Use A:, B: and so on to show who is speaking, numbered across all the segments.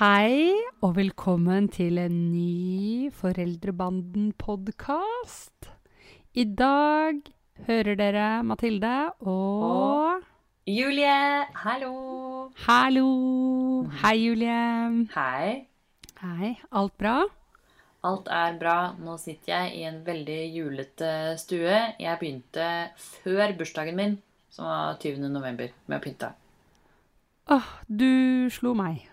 A: Hei, og velkommen til en ny Foreldrebanden-podkast. I dag hører dere Mathilde og
B: Julie, hallo.
A: Hallo! Hei, Julie.
B: Hei.
A: Hei. Alt bra?
B: Alt er bra. Nå sitter jeg i en veldig julete stue. Jeg begynte før bursdagen min, som var 20. november, med å pynte.
A: Åh, du slo meg.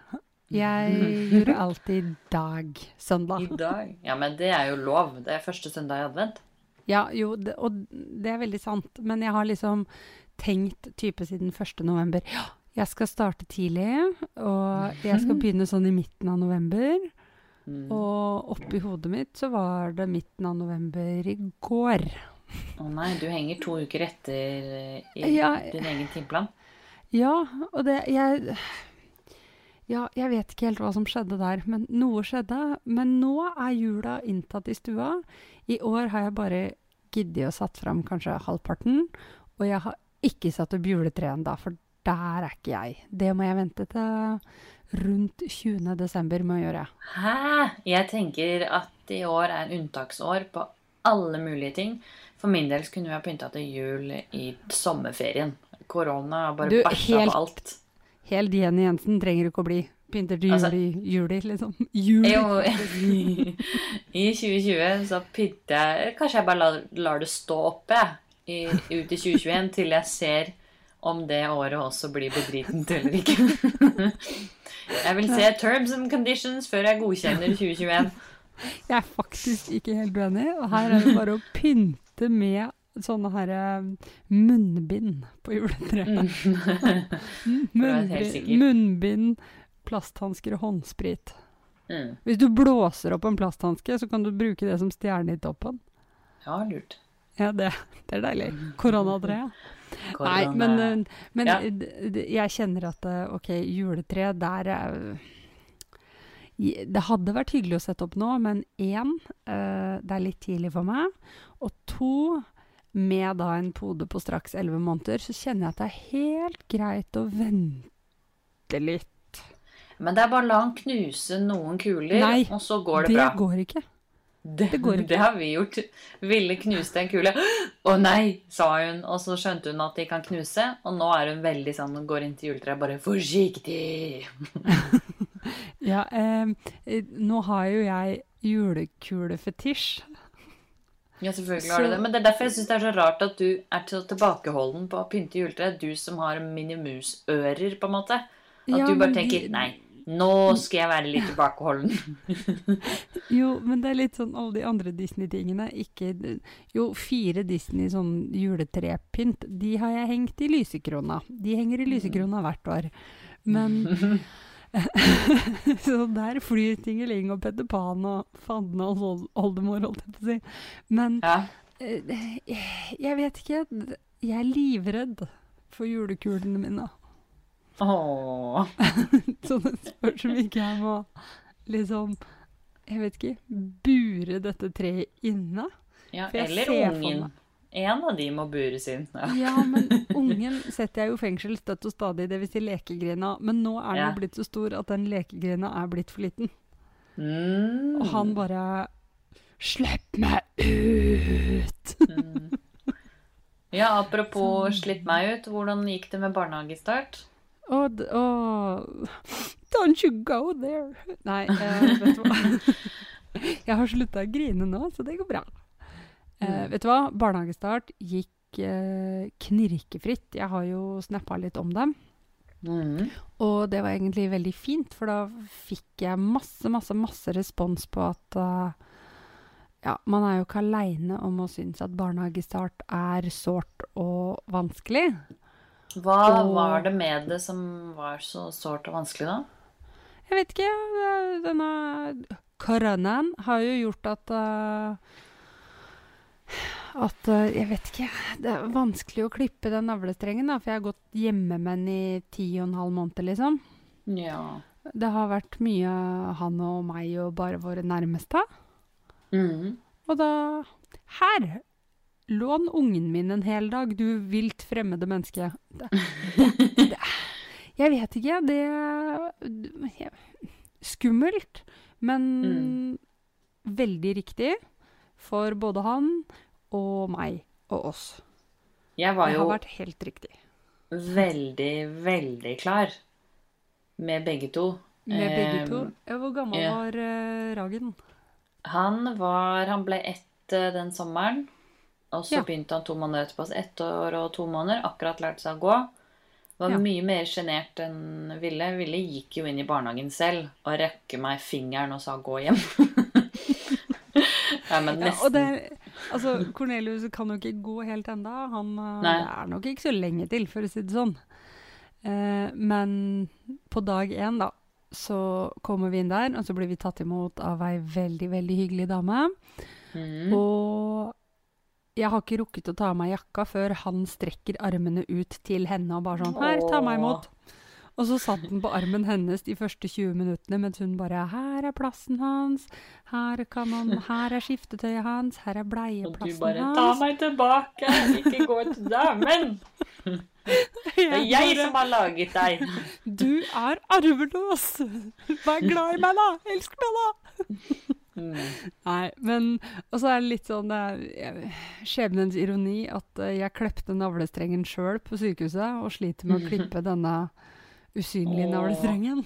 A: Jeg gjorde alltid dag, søndag.
B: I dag? Ja, men det er jo lov. Det er første søndag i advent.
A: Ja, jo, det, og det er veldig sant. Men jeg har liksom tenkt type siden 1. november. Ja, jeg skal starte tidlig, og jeg skal begynne sånn i midten av november.
B: Mm.
A: Og oppi hodet mitt så var det midten av november i går.
B: Å nei, du henger to uker etter eh, i
A: Ja.
B: din egen timeplan.
A: Ja, og det Jeg Ja, jeg vet ikke helt hva som skjedde der, men noe skjedde. Men nå er jula inntatt i stua. I år har jeg bare giddet å satt fram kanskje halvparten. Og jeg har ikke satt opp juletreet ennå, for der er ikke jeg. Det må jeg vente til rundt 20. desember med å gjøre.
B: Hæ? Jeg tenker at i år er unntaksår på alle mulige ting. For min del kunne vi ha pynta til jul i sommerferien. Korona har bare bæsja på alt.
A: Helt Jenny Jensen trenger ikke å bli. Pynter til
B: Altså-
A: jul juli, liksom. Juli.
B: Jo, i 2020 så pynter jeg Kanskje jeg bare lar, lar det stå oppe i, ut i 2021 til jeg ser om det året også blir bedritent eller ikke. Jeg vil se terms and conditions før jeg godkjenner 2021.
A: Jeg er faktisk ikke helt uenig. Og her er det bare å pynte med sånne her eh, munnbind på juletreet.
B: Mm.
A: Munnbind, munnbind, plasthansker og håndsprit.
B: Mm.
A: Hvis du blåser opp en plasthanske, så kan du bruke det som stjerne i toppen.
B: Ja, lurt.
A: Ja, det, det er deilig. Koronatreet. Nei,
B: Korona.
A: men, eh, men
B: Ja.
A: d- jeg kjenner at eh, ok, juletre, der er Det hadde vært hyggelig å sette opp nå, men én, eh, det er litt tidlig for meg. Og to, med da en pode på straks elleve måneder, så kjenner jeg at det er helt greit å vente litt.
B: Men det er bare la han knuse noen kuler,
A: Nei,
B: og så går det,
A: Det
B: bra.
A: går ikke.
B: Det,
A: det går ikke.
B: det har vi gjort. Ville knuste en kule. Å nei, sa hun. Og så skjønte hun at de kan knuse. Og nå er hun veldig sånn, og går inn til juletreet bare forsiktig.
A: Ja, eh, nå har jo jeg julekulefetisj.
B: Ja, selvfølgelig har du det. Men det er derfor jeg syns det er så rart at du er så tilbakeholden på å pynte juletre. Du som har minimusører, på en måte. At
A: Ja,
B: du bare tenker nei, nå skal jeg være litt tilbakeholden.
A: Jo, men det er litt sånn alle de andre Disney-tingene. Ikke Jo, fire Disney sånn juletrepynt, de har jeg hengt i lysekrona. De henger i lysekrona hvert år. Men Så der flyr Tingeling og Petter Pan og fanden og old- oldemor, holdt jeg på å si. Men
B: Ja.
A: eh, jeg vet ikke. Jeg er livredd for julekulene mine.
B: Åh.
A: Så det spørs om ikke jeg må liksom Jeg vet ikke bure dette treet inne.
B: Ja,
A: For jeg
B: eller
A: ser for
B: ungen. En av de må bures inn. Ja.
A: Ja, men ungen setter jeg jo i fengsel støtt og stadig, dvs. Si lekegrina. Men nå er den
B: Ja.
A: blitt så stor at den lekegrina er blitt for liten.
B: Mm.
A: Og han bare Slipp meg ut!
B: Mm. Ja, apropos slipp meg ut. Hvordan gikk det med barnehagestart?
A: D- og Don't you go there! Nei, eh, vet du hva. Jeg har slutta å grine nå, så det går bra. Eh,
B: Mm.
A: vet du hva? Barnehagestart gikk eh, knirkefritt. Jeg har jo snappa litt om dem.
B: Mm.
A: Og det var egentlig veldig fint, for da fikk jeg masse, masse, masse respons på at uh, ja, man er jo ikke aleine om å synes at barnehagestart er sårt og vanskelig.
B: Hva
A: Og-
B: var det med det som var så sårt og vanskelig, da?
A: Jeg vet ikke. Denne koronaen har jo gjort at eh, At eh, Jeg vet ikke. Det er vanskelig å klippe den navlestrengen, da, for jeg har gått hjemme med den i ti og en halv måned, liksom.
B: Ja.
A: Det har vært mye han og meg og bare våre nærmeste.
B: Mm.
A: Og da Her! Lån ungen min en hel dag, du vilt fremmede menneske. Det, det, det, jeg vet ikke. Det skummelt, men
B: Mm.
A: veldig riktig for både han og meg og oss.
B: Jeg var
A: Det
B: jo
A: har vært helt riktig.
B: veldig, veldig klar med begge to.
A: Med begge to.
B: Ehm,
A: Ja, hvor gammel
B: ja.
A: var eh, Ragen?
B: Han var Han ble ett eh, den sommeren. Og så
A: Ja.
B: begynte han to måneder etterpå. Så ett år og to måneder. Akkurat lært seg å gå. Var
A: Ja.
B: mye mer sjenert enn Ville. Ville gikk jo inn i barnehagen selv og rekke meg fingeren og sa 'gå hjem'. ja, men
A: Ja, og
B: nesten.
A: det, altså, Cornelius kan jo ikke gå helt enda. Han, eh,
B: Nei.
A: det er nok ikke så lenge til, for å si det sånn. Eh, men på dag én, da, så kommer vi inn der, og så blir vi tatt imot av ei veldig, veldig hyggelig dame.
B: Mm.
A: Og jeg har ikke rukket å ta av meg jakka før han strekker armene ut til henne og bare sånn Her, ta meg imot. Og så satt den på armen hennes de første 20 minuttene mens hun bare Her er plassen hans. Her, kan han, her er skiftetøyet hans. Her er bleieplassen hans.'
B: Og du
A: bare
B: bare 'ta meg tilbake', ikke gå til damen. Det er jeg som har laget deg.
A: Du er arveløs! Vær glad i meg, da! Elsk meg, da!
B: Mm.
A: Nei, men Og så er det litt sånn det er, Skjebnens ironi at eh, jeg klepte navlestrengen sjøl på sykehuset, og sliter med å klippe denne usynlige navlestrengen.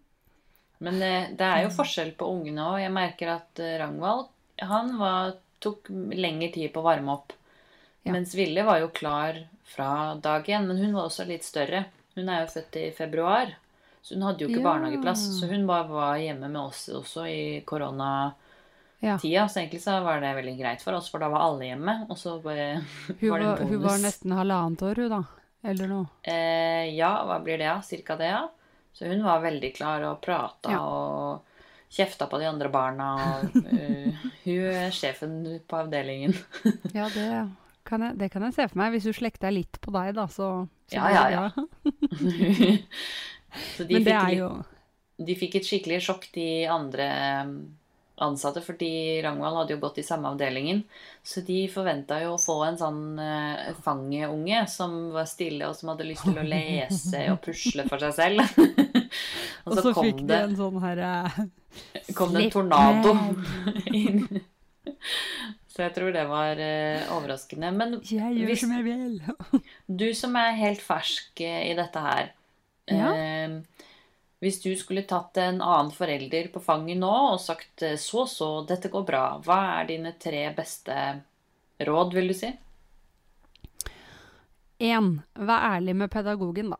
B: Men eh, det er jo forskjell på ungene òg. Jeg merker at Rangvald Ragnvald han var, tok lengre tid på å varme opp.
A: Ja.
B: Mens Ville var jo klar fra dag én. Men hun var også litt større. Hun er jo født i februar. Så hun hadde jo ikke
A: Ja.
B: barnehageplass. Så hun bare var hjemme med oss også i koronatida.
A: Ja.
B: Så egentlig så var det veldig greit for oss, for da var alle hjemme. Og så bare
A: Hun
B: var det en bonus.
A: hun var nesten halvannet år, hun da. Eller noe.
B: Eh, ja, hva blir det, ja? Cirka det, ja. Så hun var veldig klar og prata
A: Ja.
B: og kjefta på de andre barna. Og, uh, hun er sjefen på avdelingen.
A: Ja, det kan, jeg, det kan jeg se for meg. Hvis hun slekter litt på deg, da, så, så
B: Ja, ja, ja. Så de
A: Men det
B: fikk,
A: er jo
B: de fikk et skikkelig sjokk, de andre ansatte, fordi Ragnvald hadde jo gått i samme avdelingen. Så de forventa jo å få en sånn uh, fangeunge som var stille, og som hadde lyst til å lese og pusle for seg selv.
A: Og så
B: kom
A: fikk de en sånn herre
B: kom det en tornado inn. Så jeg tror det var uh, overraskende. Men
A: Jeg gjør
B: Hvis-
A: som jeg vil.
B: du som er helt fersk eh, i dette her
A: Ja.
B: Hvis du skulle tatt en annen forelder på fanget nå og sagt eh, så, så, dette går bra, hva er dine tre beste råd, vil du si?
A: Én, vær ærlig med pedagogen, da.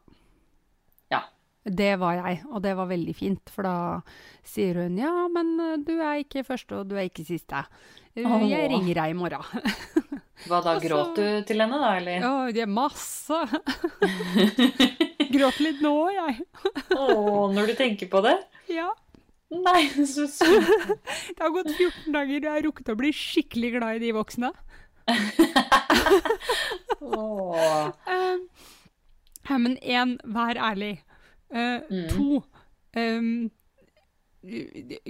B: Ja.
A: Det var jeg, og det var veldig fint. For da sier hun ja, men eh, du er ikke første, og du er ikke siste. Jeg
B: Åh.
A: Ringer deg i morgen.
B: Hva da, gråt du til henne, da, eller?
A: Ja, det er masse. Gråt litt nå, jeg.
B: Å, når du tenker på det?
A: Ja.
B: Nei, så søtt.
A: Det har gått 14 dager, og jeg har rukket å bli skikkelig glad i de voksne.
B: Åh.
A: Um, ja, men én, vær ærlig. Uh,
B: Mm.
A: To, um,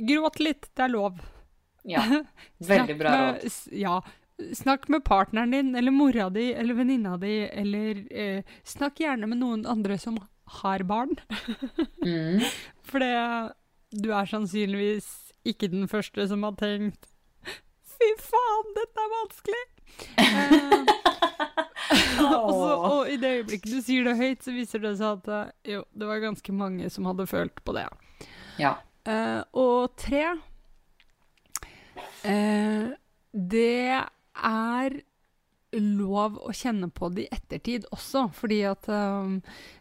A: gråt litt, det er lov.
B: Ja, veldig bra råd.
A: Ja. Snakk med partneren din, eller mora di, eller venninna di, eller eh, snakk gjerne med noen andre som har barn.
B: Mm.
A: For du er sannsynligvis ikke den første som har tenkt Fy faen, dette er vanskelig! Eh, og, så, og i det øyeblikket du sier det høyt, så viser det seg at eh, jo, det var ganske mange som hadde følt på det.
B: Ja.
A: Eh, og tre eh, Det er lov å kjenne på det i ettertid også, fordi at um,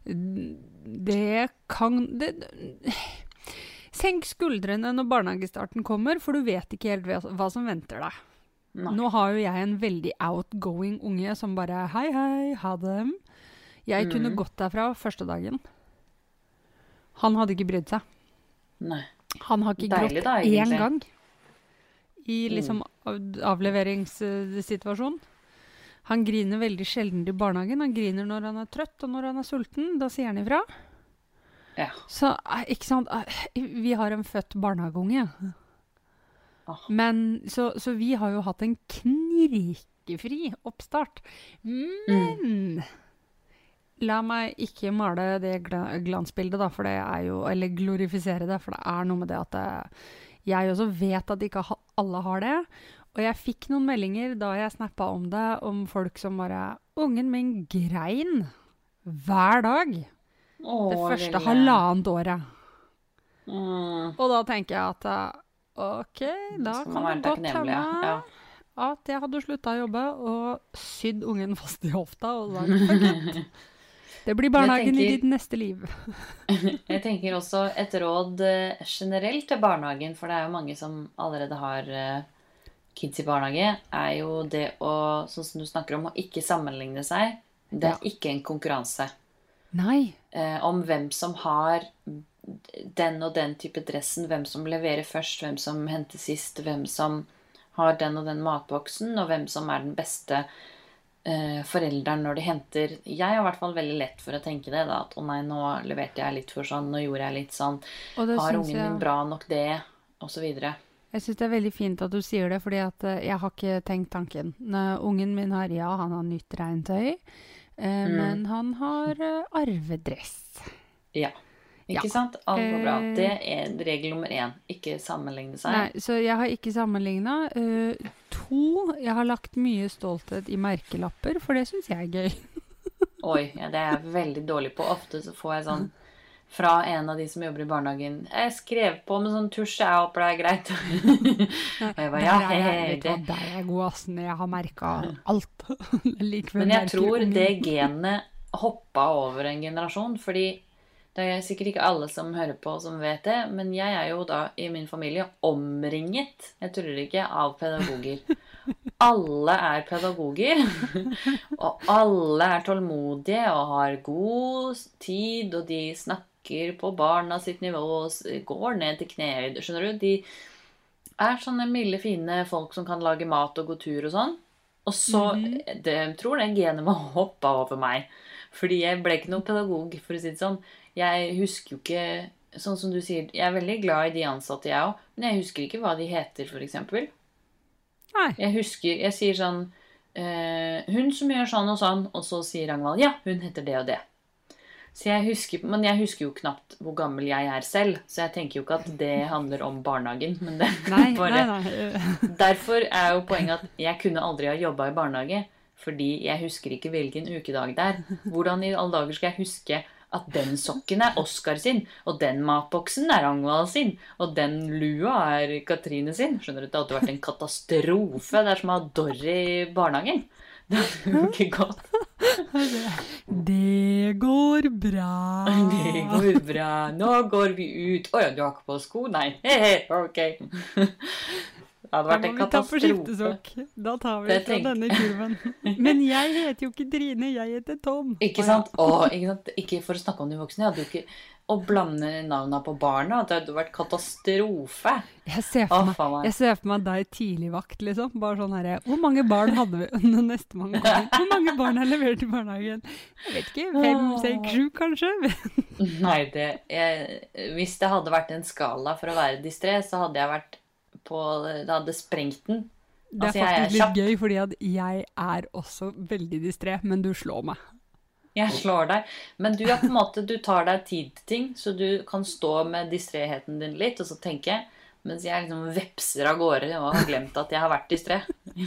A: det kan det, Senk skuldrene når barnehagestarten kommer, for du vet ikke helt hva, som venter deg.
B: Nei.
A: Nå har jo jeg en veldig outgoing unge som bare Hei, hei, ha dem. Jeg kunne
B: Mhm.
A: gått derfra første dagen. Han hadde ikke brydd seg.
B: Nei.
A: Han har ikke
B: Deilig
A: grått
B: da,
A: én gang i
B: Mm.
A: liksom av- avleveringssituasjon. Han griner veldig sjelden i barnehagen. Han griner når han er trøtt og når han er sulten. Da sier han ifra.
B: Ja.
A: Så eh, ikke sant eh, Vi har en født barnehageunge.
B: Ah.
A: Men så, så vi har jo hatt en knirkefri oppstart. Men la meg ikke male det glansbildet, da, for det er jo Eller glorifisere det, for det er noe med det at det, jeg også vet at ikke alle har det. Og jeg fikk noen meldinger da jeg snappa om det, om folk som bare Ungen min grein hver dag
B: Åh,
A: det første
B: lille.
A: halvannet året.
B: Mm.
A: Og da tenker jeg at eh, OK, da
B: Skal
A: kan det godt hende
B: ja.
A: at jeg hadde slutta å jobbe og sydd ungen fast i hofta og sagt fuck. Det blir barnehagen i ditt neste liv.
B: Jeg tenker også et råd eh, generelt til barnehagen, for det er jo mange som allerede har eh, kids i barnehage, er jo det å, sånn som du snakker om, å ikke sammenligne seg. Det er ikke en konkurranse
A: Nei.
B: eh, om hvem som har den og den type dressen, hvem som leverer først, hvem som henter sist, hvem som har den og den matboksen, og hvem som er den beste eh, forelderen når de henter Jeg har i hvert fall veldig lett for å tenke det. da, At å nei, nå leverte jeg litt for sånn, nå gjorde jeg litt sånn. Har ungen
A: jeg,
B: min bra nok det? Og så videre.
A: Jeg syns det er veldig fint at du sier det, fordi at eh, jeg har ikke tenkt tanken. Ungen min har, ja, han har nytt regntøy, eh,
B: Mm.
A: men han har eh, arvedress.
B: Ja. Ikke
A: Ja.
B: sant? Alt går bra.
A: Eh.
B: Det er regel nummer én. Ikke sammenligne seg.
A: Nei, så jeg har ikke sammenligna. to, jeg har lagt mye stolthet i merkelapper, for det syns jeg er gøy.
B: Oi, ja, det er jeg veldig dårlig på. Ofte så får jeg sånn fra en av de som jobber i barnehagen 'Jeg skrev på med sånn tusj, jeg håper det er greit'. og jeg bare, ja, hei, hei, det.
A: der er jeg god, assen. Jeg har merka alt.
B: Men jeg tror det genet hoppa over en generasjon, fordi det er sikkert ikke alle som hører på, som vet det, men jeg er jo da i min familie omringet, jeg tuller ikke, av pedagoger. Alle er pedagoger, og alle er tålmodige og har god tid, og de snakker på barna sitt nivå og går ned til knehøyde. Skjønner du? De er sånne milde, fine folk som kan lage mat og gå tur og sånn. Og så
A: mm
B: -hmm. de, tror det genet må hoppe over meg. Fordi jeg ble ikke noen pedagog, for å si det sånn. Jeg husker jo ikke Sånn som du sier, jeg er veldig glad i de ansatte, jeg òg. Men jeg husker ikke hva de heter, f.eks.
A: Nei.
B: Jeg husker Jeg sier sånn eh, Hun som gjør sånn og sånn, og så sier Ragnvald ja, hun heter det og det. Så jeg husker, Men jeg husker jo knapt hvor gammel jeg er selv, så jeg tenker jo ikke at det handler om barnehagen. Men det
A: Nei,
B: bare
A: nei, nei.
B: Derfor er jo poenget at jeg kunne aldri ha jobba i barnehage. Fordi jeg husker ikke hvilken ukedag det er. Hvordan i alle dager skal jeg huske at den sokken er Oskar sin, og den matboksen er Angvald sin, og den lua er Katrine sin? Skjønner du, Det hadde vært en katastrofe. Det er som å ha Dorry i barnehagen. Det hadde ikke godt.
A: Det går bra.
B: Det går bra. Nå går vi ut. Å ja, du har ikke på sko? Nei. He-he, ok. Det hadde vært en katastrofe.
A: Da tar vi
B: Det
A: fra denne kurven. Men jeg heter jo ikke Trine, jeg heter Tom.
B: Ikke sant? Å, ikke sant? Ikke for å snakke om de voksne. Jeg hadde jo ikke Å blande navna på barna. Det hadde vært katastrofe.
A: Jeg ser for meg,
B: oh,
A: jeg ser for meg deg tidligvakt, liksom. Bare sånn herre Hvor mange barn hadde vi når nestemann kom? Hvor mange barn er levert i barnehagen? Jeg vet ikke. Fem, seks, sju, kanskje?
B: Nei, det jeg, Hvis det hadde vært en skala for å være distré, så hadde jeg vært på Det hadde sprengt den.
A: Det er
B: Altså, faktisk er
A: litt gøy, fordi at jeg er også veldig distré, men du slår meg.
B: Jeg slår deg. Men du er måte, du tar deg tid til ting, så du kan stå med distréheten din litt, og så tenke mens jeg liksom vepser av gårde og har glemt at jeg har vært distré.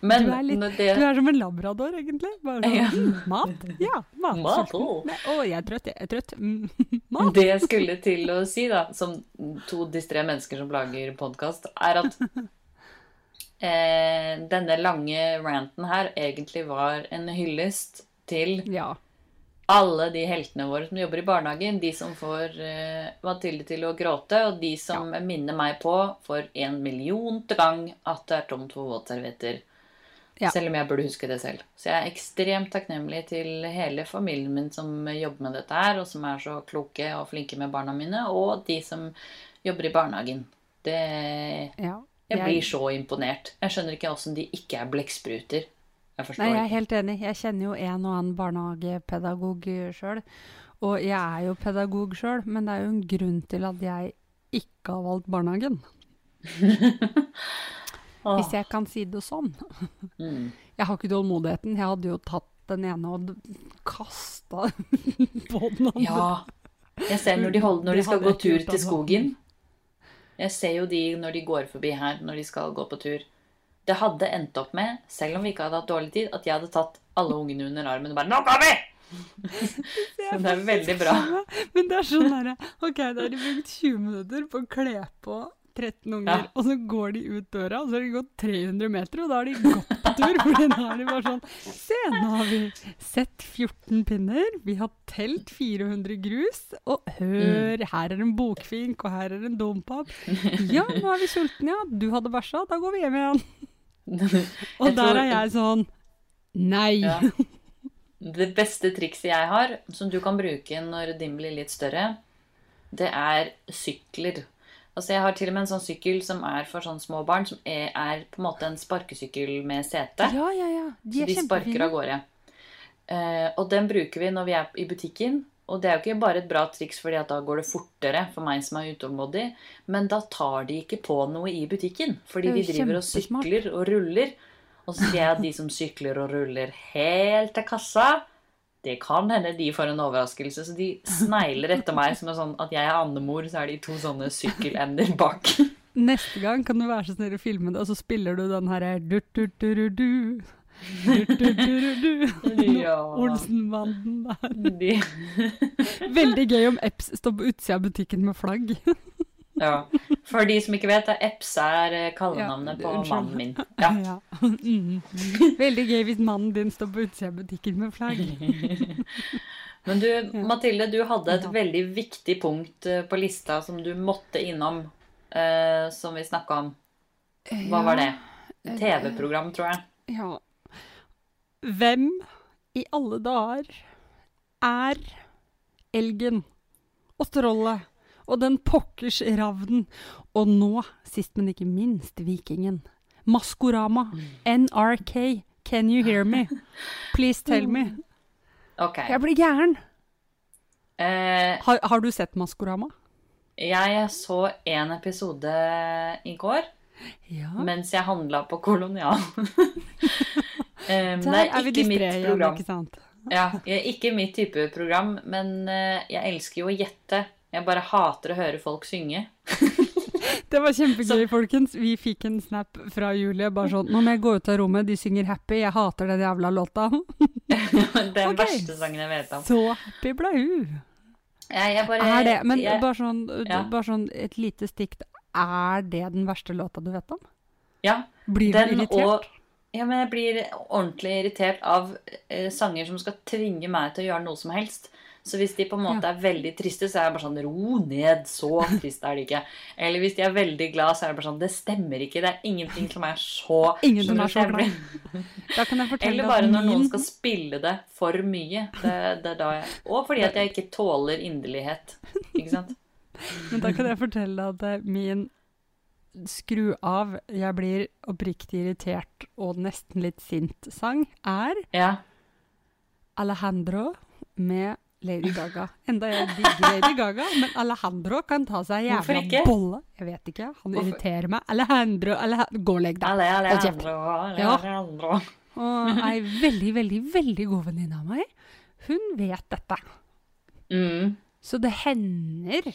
B: Men
A: Du er litt-
B: det
A: Du er som en labrador, egentlig. Bare sånn
B: Ja.
A: mm, Mat? Ja. Mat.
B: Mat, å.
A: Jeg er trøtt, jeg er trøtt. Mm, mat.
B: Det jeg skulle til å si, da, som to distré mennesker som lager podkast, er at eh, denne lange ranten her egentlig var en hyllest til
A: Ja.
B: Alle de heltene våre som jobber i barnehagen. De som får uh, Mathilde til å gråte, og de som minner meg på for en millionte gang at det er tomt for våtservietter.
A: Ja.
B: Selv om jeg burde huske det selv. Så jeg er ekstremt takknemlig til hele familien min som jobber med dette her, og som er så kloke og flinke med barna mine, og de som jobber i barnehagen. Det
A: ja.
B: Jeg blir så imponert. Jeg skjønner ikke åssen de ikke er blekkspruter. Jeg forstår
A: Nei, jeg er helt enig. Jeg kjenner jo en og annen barnehagepedagog sjøl. Og jeg er jo pedagog sjøl, men det er jo en grunn til at jeg ikke har valgt barnehagen. Hvis jeg kan si det sånn.
B: mm.
A: Jeg har ikke tålmodigheten. Jeg hadde jo tatt den ene og kasta på den andre.
B: Ja. Jeg ser når de, holder, når de skal gå tur til
A: altså.
B: skogen. Jeg ser jo de når de går forbi her, når de skal gå på tur. Det hadde endt opp med, selv om vi ikke hadde hatt dårlig tid, at jeg hadde tatt alle ungene under armen og bare 'Nå går vi!' Så det er veldig bra.
A: Men det er sånn herre Ok, da har de brukt 20 minutter på å kle på 13 unger,
B: Ja.
A: og så går de ut døra, og så har de gått 300 meter, og da har de gått på tur. For da er de bare sånn Se, nå har vi sett 14 pinner, vi har telt 400 grus, og hør, her er en bokfink, og her er en dompap. Ja, nå er vi sultne, ja. Du hadde bæsja, da går vi hjem igjen. Og der
B: tror-
A: er jeg sånn Nei.
B: Ja. Det beste trikset jeg har, som du kan bruke når din blir litt større, det er sykler. Altså Jeg har til og med en sånn sykkel som er for sånne små barn, som er, er på en måte en sparkesykkel med sete.
A: Ja, ja, ja. De
B: så
A: er
B: de sparker av gårde. Eh, og den bruker vi når vi er i butikken. Og det er jo ikke bare et bra triks fordi at da går det fortere for meg som er utålmodig, men da tar de ikke på noe i butikken. Fordi de driver og sykler og ruller. Og så ser jeg at de som sykler og ruller helt til kassa, det kan hende de får en overraskelse. Så de snegler etter meg som er sånn at jeg er andemor, så er de to sånne sykkelender bak.
A: Neste gang kan du være så snill å filme det, og så spiller du den herre du-du-du-du-du.
B: Ja.
A: Olsenbanden der.
B: De,
A: Veldig gøy om Epps står på utsida av butikken med flagg.
B: ja. For de som ikke vet, er Epps er eh, kallenavnet
A: Ja,
B: på mannen min. Ja.
A: Ja. Mm. Veldig gøy hvis mannen din står på utsida av butikken med flagg.
B: Men du, Mathilde, du hadde et veldig viktig punkt eh, på lista som du måtte innom, eh, som vi snakka om. Hva var det? TV-program, tror jeg.
A: Ja. Hvem i alle dager er elgen og trollet og den pokkers ravnen, og nå, sist men ikke minst, vikingen. Maskorama. NRK. Can you hear me? Please tell me.
B: Ok.
A: Jeg blir gæren.
B: Eh,
A: Har, har du sett Maskorama?
B: jeg så en episode i går
A: Ja.
B: mens jeg handla på Kolonial. Det
A: Der
B: er
A: vi
B: mitt
A: igjen,
B: program.
A: ikke sant?
B: Ja, ikke mitt type program, men eh, jeg elsker jo å gjette. Jeg bare hater å høre folk synge.
A: Det var kjempegøy, folkens. Vi fikk en snap fra Julie. bare sånn, 'Nå må jeg gå ut av rommet, de synger happy. Jeg hater den jævla låta.'
B: Den
A: okay.
B: verste sangen jeg vet om.
A: Så happy ble hun.
B: Ja, bare,
A: Er det, men
B: jeg,
A: bare, sånn,
B: Ja.
A: bare sånn et lite stikk. Er det den verste låta du vet om?
B: Ja,
A: Blir du irritert?
B: og ja, men jeg blir ordentlig irritert av eh, sanger som skal tvinge meg til å gjøre noe som helst. Så hvis de på en måte er veldig triste, så er jeg bare sånn Ro ned, så trist er de ikke. Eller hvis de er veldig glad, så er det bare sånn Det stemmer ikke. Det er ingenting som er så
A: Ingen som er så glad. Da kan jeg fortelle
B: Eller bare når noen skal spille det for mye. Det, det er da jeg Og fordi at jeg ikke tåler inderlighet. Ikke sant?
A: Men da kan jeg fortelle at min skru av, jeg blir oppriktig irritert og nesten litt sint-sang, er
B: Ja.
A: Alejandro med Lady Gaga. Enda jeg digger Lady Gaga, men Alejandro kan ta seg jævla bolle. Jeg vet ikke, han
B: Hvorfor?
A: irriterer meg. Alejandro, Alejandro Gå og legg deg.
B: Ale, ale,
A: Hold kjeft. Ja. Og ei veldig, veldig, veldig god venninne av meg, hun vet dette.
B: Mm.
A: Så det hender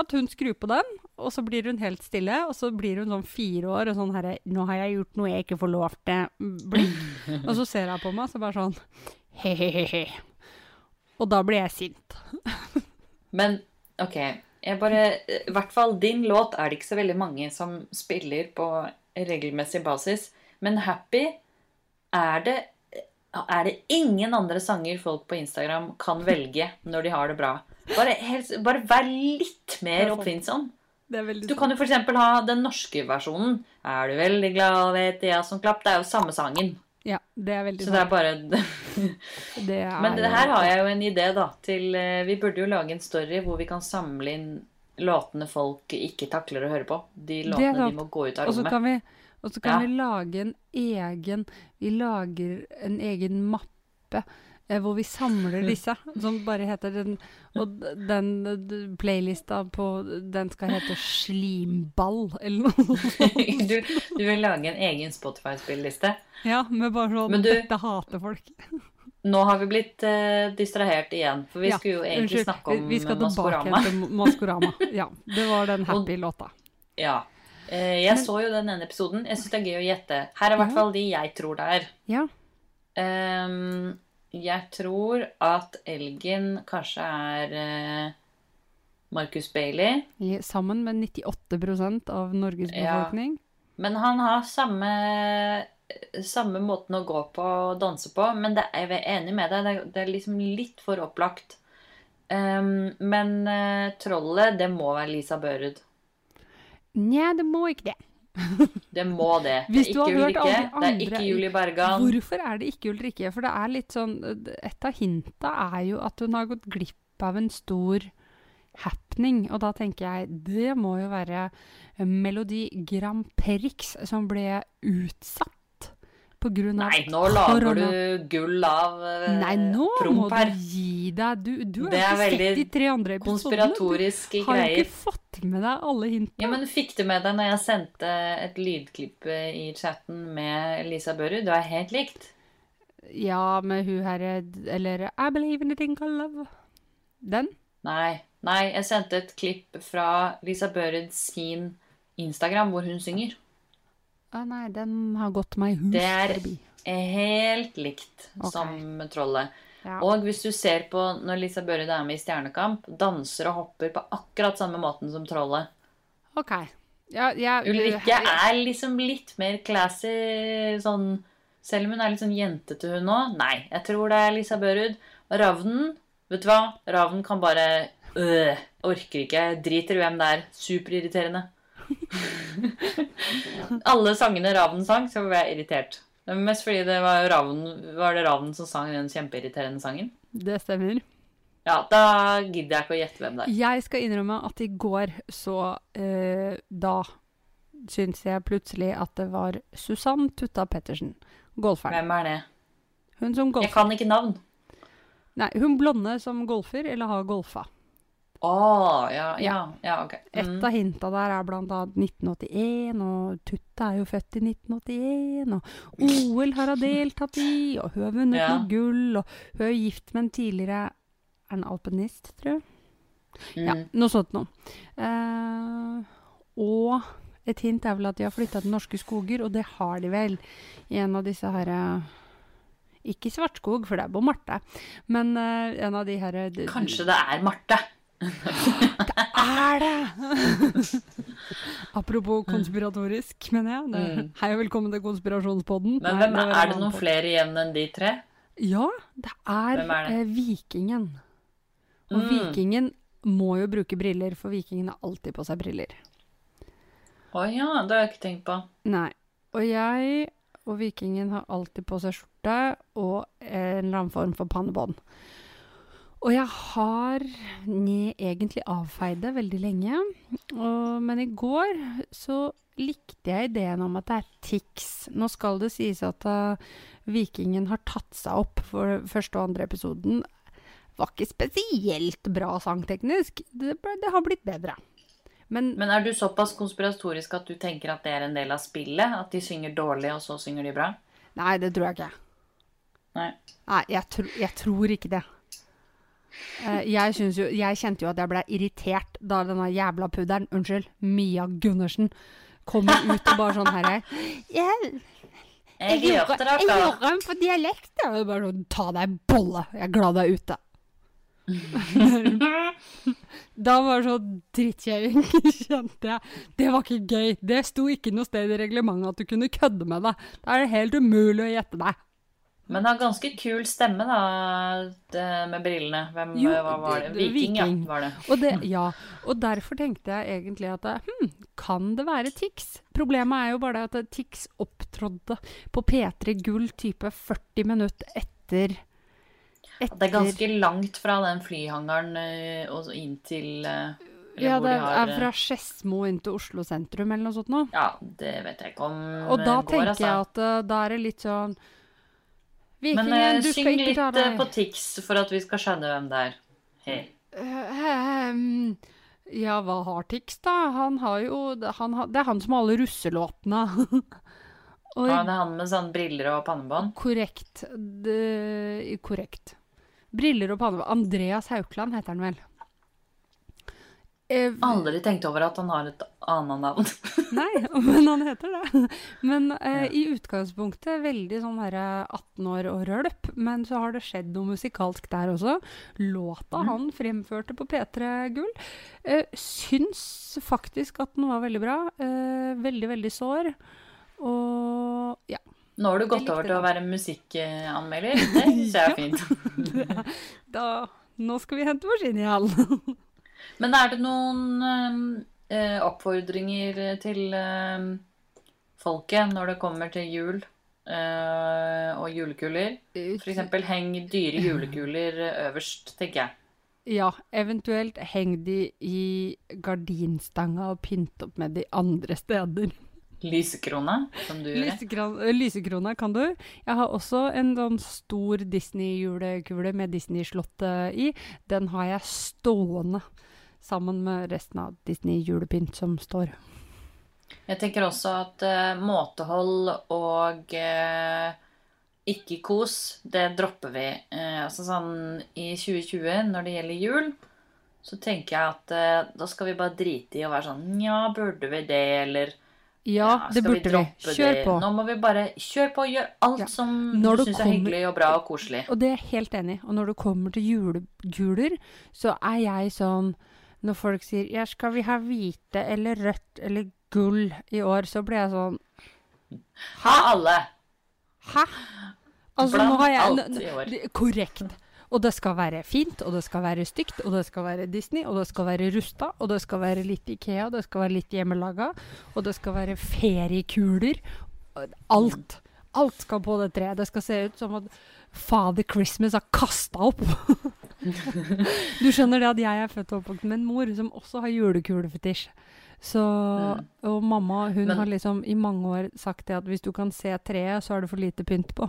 A: at hun skrur på den, og så blir hun helt stille, og så blir hun sånn fire år og sånn herre 'Nå har jeg gjort noe jeg ikke får lov til', blikk. Og så ser hun på meg, så bare sånn he-he-he. Og da blir jeg sint.
B: Men ok, jeg bare I hvert fall din låt er det ikke så veldig mange som spiller på regelmessig basis. Men Happy er det er det ingen andre sanger folk på Instagram kan velge når de har det bra. Bare, helst, bare vær litt mer
A: er
B: oppfinnsom. Du kan jo f.eks. ha den norske versjonen. Er du veldig glad, vet jeg som klapp. Det er jo samme sangen.
A: Ja, det er veldig
B: Så det er bare
A: Det er,
B: Men det her har jeg jo en idé, da. Til eh, Vi burde jo lage en story hvor vi kan samle inn låtene folk ikke takler å høre på. De låtene de må gå ut av
A: Og så
B: rommet.
A: kan vi, og så kan
B: Ja.
A: vi lage en egen Vi lager en egen mappe hvor vi samler disse, som bare heter den Og den playlista på Den skal hete Slimball, eller noe sånt.
B: du, du vil lage en egen Spotify-spilleliste?
A: Ja, med bare sånn
B: du-
A: Dette hater folk.
B: nå har vi blitt uh, distrahert igjen. For vi
A: Ja,
B: skulle jo egentlig
A: Unnskyld,
B: snakke om
A: vi skal
B: Maskorama.
A: til Maskorama. Ja, det var den happy låta.
B: Ja. Uh, jeg så jo den ene episoden. Jeg syns det er gøy å gjette. Her er i hvert fall de jeg tror det er.
A: Ja.
B: Ehm, jeg tror at elgen kanskje er eh, Marcus Bailey.
A: i- Sammen med 98% av Norges
B: Ja.
A: befolkning.
B: Men han har samme, samme måten å gå på og danse på. Men det er, jeg er enig med deg, det er, det er liksom litt for opplagt. Um, men uh, trollet, det må være Lisa Børud.
A: Nja, det må ikke det.
B: Det må det. Det
A: Hvis du har hørt alle
B: det er ikke Julie Bergan.
A: Hvorfor er det ikke Ulrikke? For det er litt sånn Et av hinta er jo at hun har gått glipp av en stor happening. Og da tenker jeg det må jo være Melodi Grand Prix som ble utsatt grunn
B: Nei, nå lager
A: korona.
B: du gull av eh,
A: Nei, nå må du gi deg. Du, du har
B: er
A: ikke sett de tre andre episodene. Du har
B: greier.
A: ikke fått med deg alle hintene.
B: Ja, men Fikk du med deg når jeg sendte et lydklipp eh, i chatten med Lisa Børud? Det var helt likt.
A: Ja, med hun herre Eller I believe in a thing called love. Den?
B: Nei, nei, jeg sendte et klipp fra Lisa Børud sin Instagram hvor hun synger.
A: Å nei, den har gått meg hus
B: Det er- Helt likt
A: okay.
B: som trollet.
A: Ja.
B: Og hvis du ser på når Lisa Børud er med i Stjernekamp, danser og hopper på akkurat samme måten som trollet.
A: OK. Ja, ja,
B: Ulrikke er liksom litt mer classy sånn Selv om hun er litt sånn jentete, hun òg. Nei, jeg tror det er Lisa Børud. Ravnen, vet du hva? Ravnen kan bare øh, Orker ikke. Driter i hvem det er. Superirriterende. Alle sangene Ravnen sang, så ble jeg irritert. Var mest fordi det var, Ravnen, var det Ravnen som sang den kjempeirriterende sangen.
A: Det stemmer.
B: Ja, da gidder jeg ikke å gjette hvem det er.
A: Jeg skal innrømme at i går så eh, Da syns jeg plutselig at det var Susann Tutta Pettersen. Golferen.
B: Hvem er det?
A: Hun som
B: Jeg
A: golfer.
B: kan ikke navn.
A: Nei, hun blonde som golfer, eller har golfa.
B: Å, ja, ja, ja, ok.
A: Et
B: Mm.
A: av hinta der er blant annet 1981, og Tutta er jo født i 1981, og OL har hun deltatt i, og hun har vunnet
B: Ja.
A: noe gull, og hun er gift med en tidligere Er han alpinist, tror jeg? Ja,
B: Mm.
A: noe sånt noe. Eh, og et hint er vel at de har flytta til norske skoger, og det har de vel i en av disse her Ikke Svartskog, for det er på Marte, men eh, en av de her eh,
B: Kanskje det er Marte.
A: Er det! Apropos konspiratorisk, mener jeg. Det,
B: Mm.
A: Hei og velkommen til konspirasjonspodden.
B: Men hvem er,
A: er,
B: det noen flere igjen enn de tre?
A: Ja, det er,
B: er det?
A: Eh, Vikingen. Og
B: Mm.
A: Vikingen må jo bruke briller, for Vikingen har alltid på seg briller.
B: Å ja, det har jeg ikke tenkt på.
A: Nei. Og jeg og Vikingen har alltid på seg skjorte og en eller annen form for pannebånd. Og jeg har egentlig avfeid det veldig lenge. Og, men i går så likte jeg ideen om at det er Tix. Nå skal det sies at uh, Vikingen har tatt seg opp for første og andre episoden. Var ikke spesielt bra sangteknisk. Det, ble- det har blitt bedre. Men
B: Men er du såpass konspiratorisk at du tenker at det er en del av spillet? At de synger dårlig, og så synger de bra?
A: Nei, det tror jeg ikke.
B: Nei.
A: Nei, jeg, tro, jeg tror ikke det. Eh, jeg, jo, jeg kjente jo at jeg ble irritert da denne jævla pudderen, unnskyld, Mia Gundersen, kom ut og bare sånn her Jeg,
B: Jeg
A: jeg, gjorde, en på dialekt. Jeg bare sånn, Ta deg en bolle. Jeg er glad du er ute. Da var det sånn drittkjøring, kjente jeg. Det var ikke gøy. Det sto ikke noe sted i reglementet at du kunne kødde med det. Da er det helt umulig å gjette deg.
B: Men har ganske kul stemme, da, med brillene. Hvem
A: Jo,
B: hva var det? Viking, ja. Var det.
A: Og, det, ja, og derfor tenkte jeg egentlig at hm, kan det være Tix? Problemet er jo bare det at Tix opptrådde på P3 Gull type 40 minutter etter, etter
B: Det er ganske langt fra den flyhangaren eh, og inn til eh,
A: Ja, det er
B: eh,
A: fra Skedsmo inn til Oslo sentrum eller noe sånt nå.
B: Ja, det vet jeg ikke om
A: Og da
B: går,
A: tenker
B: altså.
A: jeg at da er det litt sånn Vikingen,
B: eh,
A: du
B: syng litt eh, på Tix for at vi skal skjønne hvem det er. Hey.
A: Uh, um, Ja, hva har Tix, da? Han har jo han har, Det er han som har alle russelåtene. Og
B: Ja, det er han med sånn briller og pannebånd.
A: korrekt. Det, korrekt. Briller og pannebånd. Andreas Haukland heter han vel. Eh,
B: Aldri tenkt over at han har et annet navn.
A: Nei, men han heter det. Men eh, i utgangspunktet veldig sånn herre 18 år og rølp. Men så har det skjedd noe musikalsk der også. Låta
B: mm.
A: han fremførte på P3 Gull, eh, syns faktisk at den var veldig bra. Eh, veldig, veldig sår. Og ja.
B: Nå har du gått over til å være musikkanmelder. Det syns jeg er fint.
A: Da Nå skal vi hente vår skinngjeld.
B: Men er det noen eh, oppfordringer til eh, folket når det kommer til jul eh, og julekuler? Eksempel heng dyre julekuler øverst, tenker jeg.
A: Ja, eventuelt heng de i gardinstanga og pynt opp med de andre steder.
B: Lysekrone, som du gjør.
A: Lysekran- øh, Lysekrona kan du. Jeg har også en sånn stor Disney-julekule med Disney-slottet i. Den har jeg stående sammen med resten av Disney-julepynt som står.
B: Jeg tenker også at uh, måtehold og uh, ikke-kos, det dropper vi. Uh, altså sånn i 2020, når det gjelder jul, så tenker jeg at eh, da skal vi bare drite i å være sånn Nja, burde vi det, eller
A: Ja, det burde vi.
B: droppe
A: Kjør på.
B: Nå må vi bare kjøre på og gjøre alt
A: Ja.
B: som
A: Når
B: du syns er hyggelig og bra og koselig.
A: Og det er jeg helt enig i. Og når det kommer til juleguler, så er jeg sånn Når folk sier ja, 'skal vi ha hvite eller rødt eller gull i år', så blir jeg sånn
B: Ha alle!
A: Hæ? Altså,
B: Blant
A: nå har jeg
B: alt i år.
A: Korrekt. Og det skal være fint, og det skal være stygt, og det skal være Disney, og det skal være rusta, og det skal være litt Ikea, og det skal være litt hjemmelaga, og det skal være feriekuler. Alt. Alt skal på det treet. Det skal se ut som at Father Christmas har kasta opp. du skjønner det at jeg er født og oppvokst med en mor som også har julekulefetisj. Så,
B: Mm.
A: Og mamma hun
B: Men-
A: har liksom i mange år sagt det at hvis du kan se treet, så er det for lite pynt på.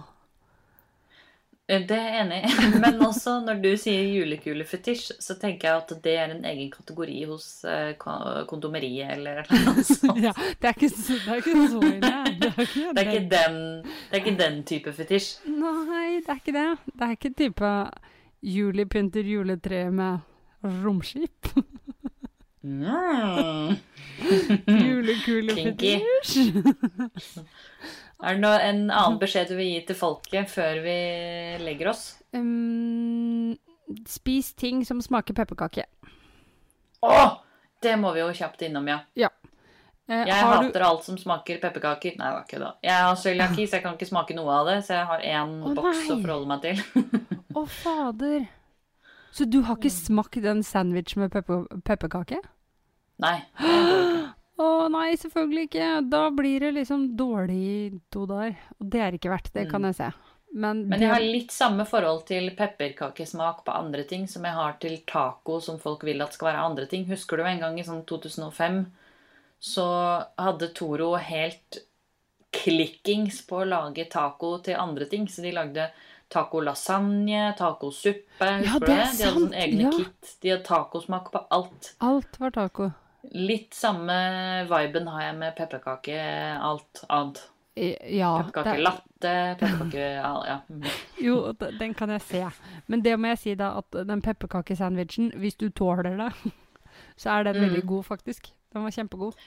B: Eh, Det er jeg enig i. Men også når du sier julekulefetisj, så tenker jeg at det er en egen kategori hos eh, ko- kondomeriet eller noe sånt.
A: Ja, det er ikke så, det er ikke så ille. Det er ikke,
B: Det er ikke den, det er ikke den type fetisj.
A: Nei, det er ikke det. Det er ikke type juli pynter juletreet med romskip.
B: Mm.
A: Julekulefetisj.
B: Er det noe, en annen beskjed du vil gi til folket før vi legger oss?
A: Um, spis ting som smaker pepperkake.
B: Å! Det må vi jo kjapt innom, ja.
A: Eh,
B: Jeg
A: hater du-
B: alt som smaker pepperkaker. Nei, det var ikke det. Jeg har cøliaki, så jeg kan ikke smake noe av det. Så jeg har én
A: oh,
B: boks å forholde meg til.
A: Å, fader. Så du har ikke smakt en sandwich med pepper pepperkake?
B: Nei.
A: Å oh. Nei, selvfølgelig ikke. Da blir det liksom dårlig dodar. to dager. Og det er ikke verdt, det kan
B: Mm.
A: jeg se. Men,
B: Men jeg har litt samme forhold til pepperkakesmak på andre ting som jeg har til taco som folk vil at skal være andre ting. Husker du en gang i sånn 2005 så hadde Toro helt klikkings på å lage taco til andre ting. Så de lagde taco lasagne, tacosuppe.
A: Ja, det er
B: det? De hadde
A: sant,
B: sånn egne
A: ja.
B: kit. De hadde tacosmak på alt.
A: Alt var taco.
B: Litt samme viben har jeg med pepperkake alt annet.
A: Ja.
B: Pepperkake latte, pepperkake ja, ja. mm.
A: Jo, den kan jeg se. Men det må jeg si da, at den pepperkakesandwichen, hvis du tåler det, så er den
B: Mm.
A: veldig god, faktisk. Den var kjempegod.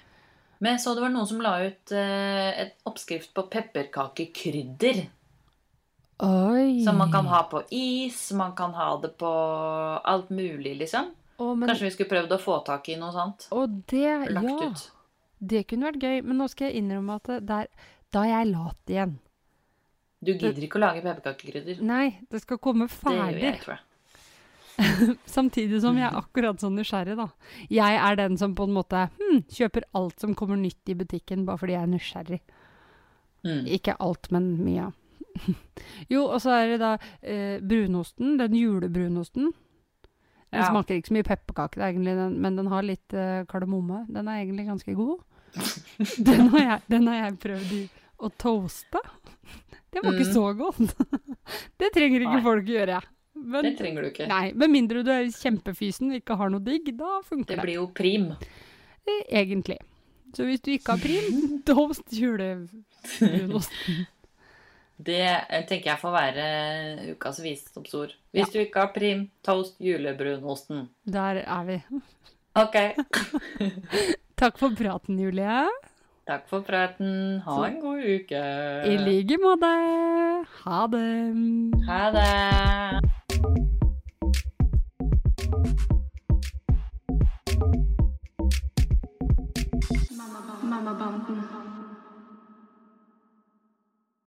B: Men jeg så det var noen som la ut eh, et oppskrift på pepperkakekrydder.
A: Oi!
B: Som man kan ha på is, man kan ha det på alt mulig, liksom.
A: Å, men,
B: Kanskje vi skulle prøvd å få tak i noe sånt?
A: Å, det,
B: Lagt
A: ja,
B: ut.
A: det kunne vært gøy. Men nå skal jeg innrømme at der, da er jeg lat igjen.
B: Du gidder ikke å lage pepperkakekrydder.
A: Nei, det skal komme ferdig.
B: Det gjør jeg, tror jeg.
A: Samtidig som jeg er akkurat sånn nysgjerrig, da. Jeg er den som på en måte hm, kjøper alt som kommer nytt i butikken, bare fordi jeg er nysgjerrig.
B: Mm.
A: Ikke alt, men mye. jo, og så er det da eh, brunosten, den julebrunosten. Den
B: Ja.
A: smaker ikke så mye pepperkake, er egentlig den, men den har litt eh, kardemomme. Den er egentlig ganske god. den, har jeg, den har jeg prøvd å toaste. Det var ikke
B: Mm.
A: så godt. det trenger ikke
B: Nei.
A: folk gjøre. Men,
B: Det trenger du ikke.
A: Nei, med mindre du er kjempefysen og ikke har noe digg, da funker
B: Det
A: det.
B: blir jo prim.
A: Eh, Egentlig. Så hvis du ikke har prim, toast jule, Brunosten.
B: Det eh, tenker jeg får være eh, ukas visdomsord. Hvis ja. du ikke har prim, toast julebrunosten.
A: Der er vi.
B: Ok.
A: Takk for praten, Julie.
B: Takk for praten. Ha en god uke.
A: I like måte. Ha det.
B: Ha det. Mamma, mamma, mamma,